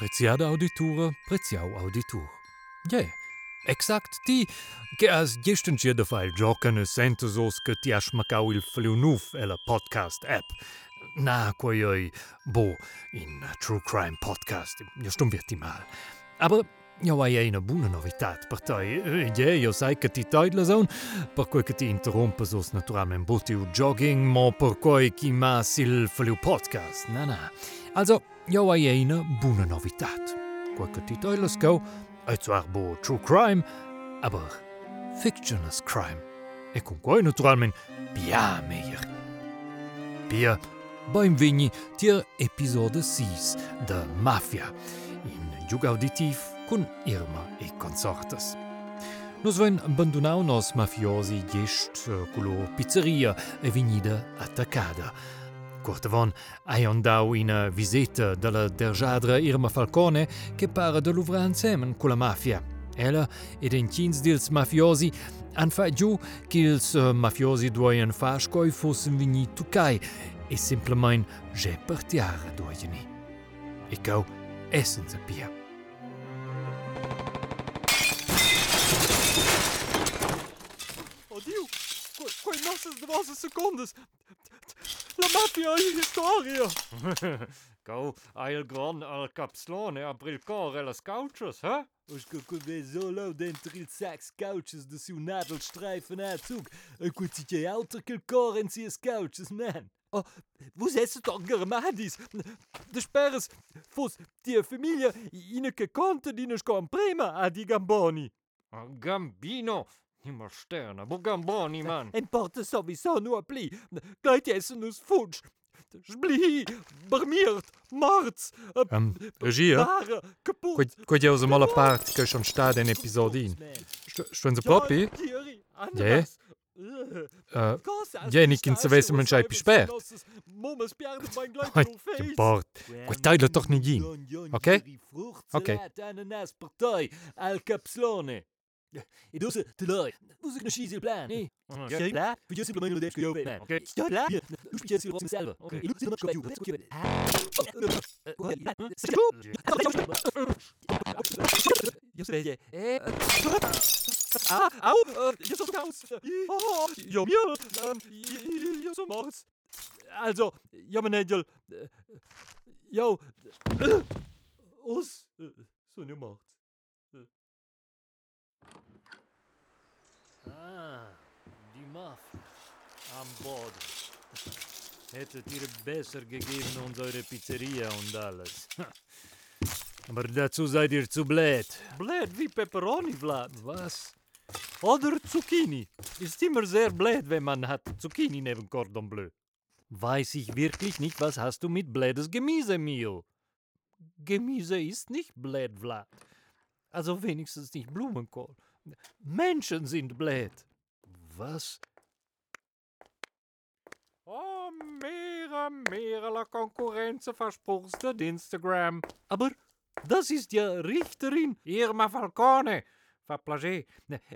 Preziada auditura, preziau auditur. Ja, exakt ti che as gestern da file giocan e sentus os che ti has macau il fliunuf e la podcast app. Na, quei oi, bo, in True Crime Podcast, io stum mal. Aber io hai una buona novitat per te. Ja, io sai che ti togli la zone, per cui che ti interrompe sos naturalmente butti u jogging, ma per cui chi mas il fliu podcast. Na, na. Also, io hai una buona novitat. Quel che ti togli la go, è zwar bo True Crime, aber Fictionless Crime. E con cui naturalmente bia meglio. Bia, beim Vigni, tier Episode 6, de Mafia, in Jug Auditiv con Irma e consortes. Nos ven abbandonau nos mafiosi gest culo pizzeria e vegnida attaccada. Cortavon aion dau ina visita della dergiadra Irma Falcone che para de l'uvra insemen con la mafia. Ella ed en chins dils mafiosi han fa giù che ils uh, mafiosi duoien fas coi fossen vigni tucai e simplement je partiara duoieni. E cau essen se pia. Quei nossas devosas secondas. La mafia in historia. Go, il gran al capslone a brilcore las couches, hè? Os que que vê solo dentro il sax couches de seu nadelstreifen Herzog. E quitike alter que cor en sies couches, man. Oh, vous esset doch germadis. De sperres fos die familie ine che conte di nos prima a di gamboni. Ah, Gambino, immer sterne, bo gamboni, man. En porta sowieso nur pli. Gleit essen us futsch. Spli, bermiert, marz, Um, regia, ware, kaputt. quei quei us mal a part che schon sta den episodin. Stuen se propi? Ja. Uh, ja, nicht in Silvester man schei face. Bart. Quei teilt doch nicht in. Okay? Okay. Ananas partei al capslone. It does it leider. Du siehst eine Schieselplan. Nee. Okay. Du siehst bloß nur def. Okay. Ich steh da. Du spürst ja selber. Okay. Ich sitze nur drauf. Also, ja meine Joll. Jo. Uns so gemacht. Ah, die Mafia. An Bord. Hättet ihr besser gegeben uns eure Pizzeria und alles. Aber dazu seid ihr zu blöd. Blöd wie Pepperoni, Vlad. Was? Oder Zucchini. Ist immer sehr blöd, wenn man hat Zucchini neben Cordon Bleu. Weiß ich wirklich nicht, was hast du mit blödes Gemüse, Mio? Gemüse ist nicht blöd, Vlad. Also wenigstens nicht Blumenkohl. Menschen sind blöd. Was? Oh, mera, mera la Konkurrenz versprochst du Instagram. Aber das ist ja Richterin Irma Falcone. Fa plager.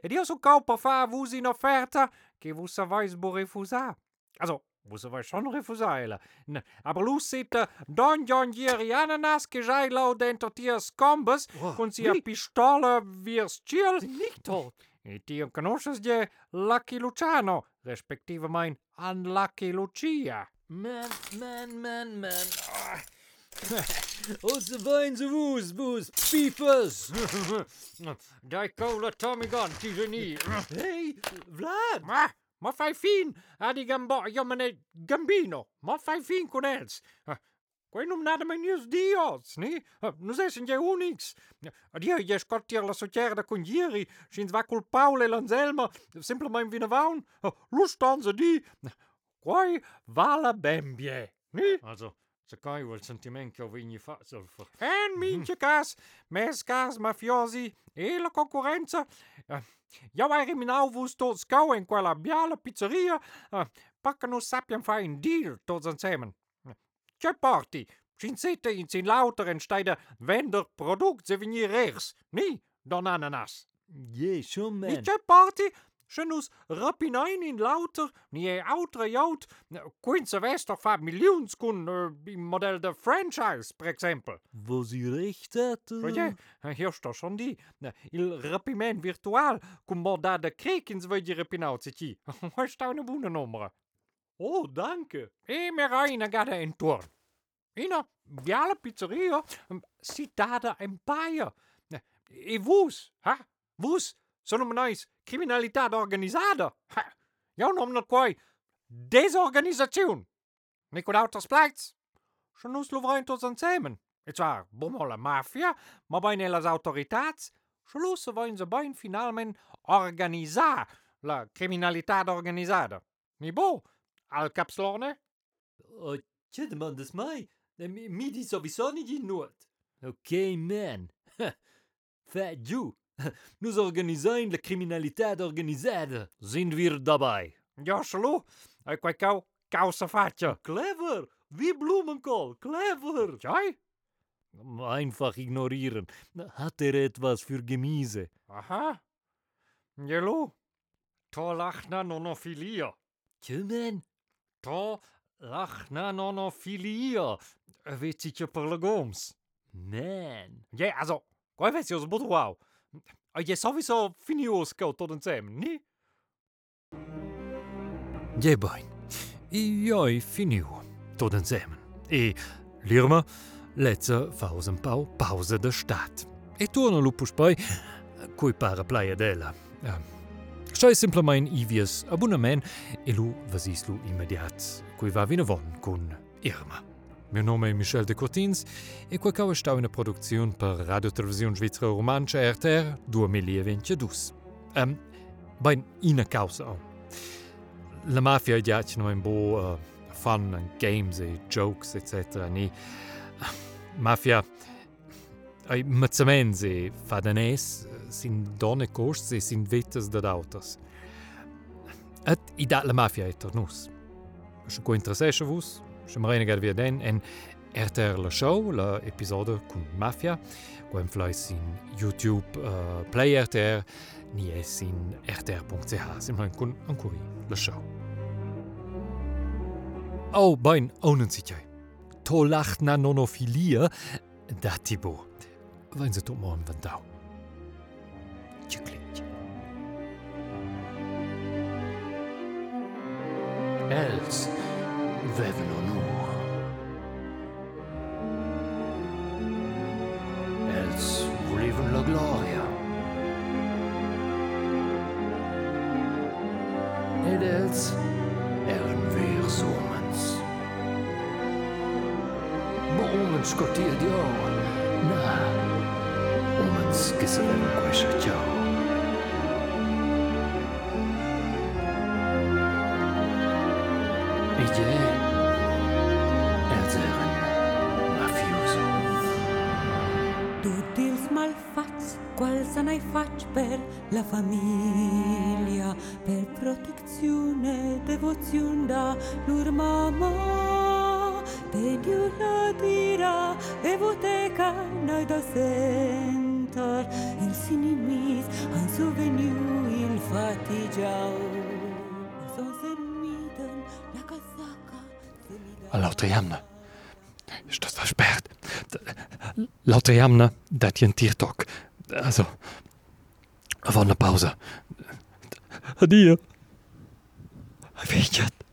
Ed io so caupa fa vus in offerta che vus savais bo refusar. Also, vus savais schon refusar, ella. N- Aber lus sit Don John Gieri Ananas che giai lau dentro tias combes con sia pistola virs ciel. Nicht tot. Tio conosces je Lucky Luciano, respektive mein Unlucky Lucia. Man, man, man, man. Ah. Aus wein ze woes, woes, piepers. Dai cola Tommy Gun, ti genie. Hey, Vlad. Ma, ma fai fin a di gambo, io me ne gambino. Ma fai fin con els. Ah, Quei non nada mai nius dios, ni? Ah, Non essen je unix. Adio, je scottier la socierda con ieri, schins va col Paul e l'Anselma, simplement vina vaun. Lustanza di. Quai va la bembie, ni? Also, se kai wel sentiment che ho vigni fa, sulfur. En minche cas, mes cas mafiosi e la concorrenza. Uh, Io eri minau vus tots in quella biala pizzeria, uh, pacca non sappiam fa un deal tots insieme. C'è porti, cinsette in sin lauter en steide vender product se venir ers, ni, don ananas. Yeah, schon, man. c'è porti, Schënnus rapp hinein in lauter ni outre jout Queen Silvest doch fa Milliounskun äh, im Modell der Franchise per exempel. Wo sie richtet äh? hier doch schon die il Rappiment virtual cum morda de Krekins wë Di Repinauziti staune bune nombre. Oh danke E mir reiner gade en Turn. Ina gale Pizzeria mm, si da da en E wus, ha wus. Sonomnais Kriminalität organisader. Ha. Eu nomnet quai Desorganisation. Nikud auters pleits. Schon us lovraint uns ansemen. Et war bommel la mafia, ma bain elas autorità. Schluss voin se bain finalmente organizzare la criminalità organisada. Mi bo, al capslone? Oh, uh, ce demandes mai? Mi, mi di sovisoni di nuot. Ok, man. Fa giù. Nous organisons la criminaliteit organizada. Sind wir dabei? Ja, hallo. Ik kwam kou, kousenvaartje. Clever. Wie bloemenkool. Clever. Jij? Hm, einfach ignorieren. Had er etwas voor Gemüse? Aha. Hallo. To lachna nonophilia. Kümmern. To lachna nonophilia. Weet je perlegoms? Man. Ja, also, gooi weet je als. A je sowieso finios kaut tot ensämen nie? Jebein. Joi finio tot ensämen. E Lirmer letzer Fausenbau Pause der Staat. E tourner lupus bei cui pare plaie d'ella. Schei simplement ivies abonnement e lu vasislu immediat, cui va vine von cun Irma. Meu nome é Michel de Cortins e Coacau está na produção para a Rádio Televisão Svizzera Romântica RTR 2022. Um, bem, e na causa? A mafia é não é boa uh, fun games e jokes, etc. A máfia, mafia ai mazzamens e fadanés sin são costs e sin vetas da autos. E i dat la mafia e tornus. Se você interessesce se marina gad via den en RTR la show, la episode cun mafia, co em fleis sin YouTube uh, Play RTR, ni es sin rtr.ch, simple cun ancuri la show. Oh, bein, onen sich jai. To lacht na nonofilia, dat bo. Wein se tot morgen van dau. Klinkt. Els Vevlonor. Else riven la gloria. Ed els ehren wir somens. Bo omens kotier dion, na omens giselem quisha tjau. mai faci per la familia, per protecțiune, devoțiune, da, lor mama. Te dirá, evoteca, noi da sentar, el sinimis, an suveniu, il fatigiau. Lauter jamne. Ist das versperrt? Lauter jamne, dat jen Tiertok. Also, van de pauze. Addio. Weet je het?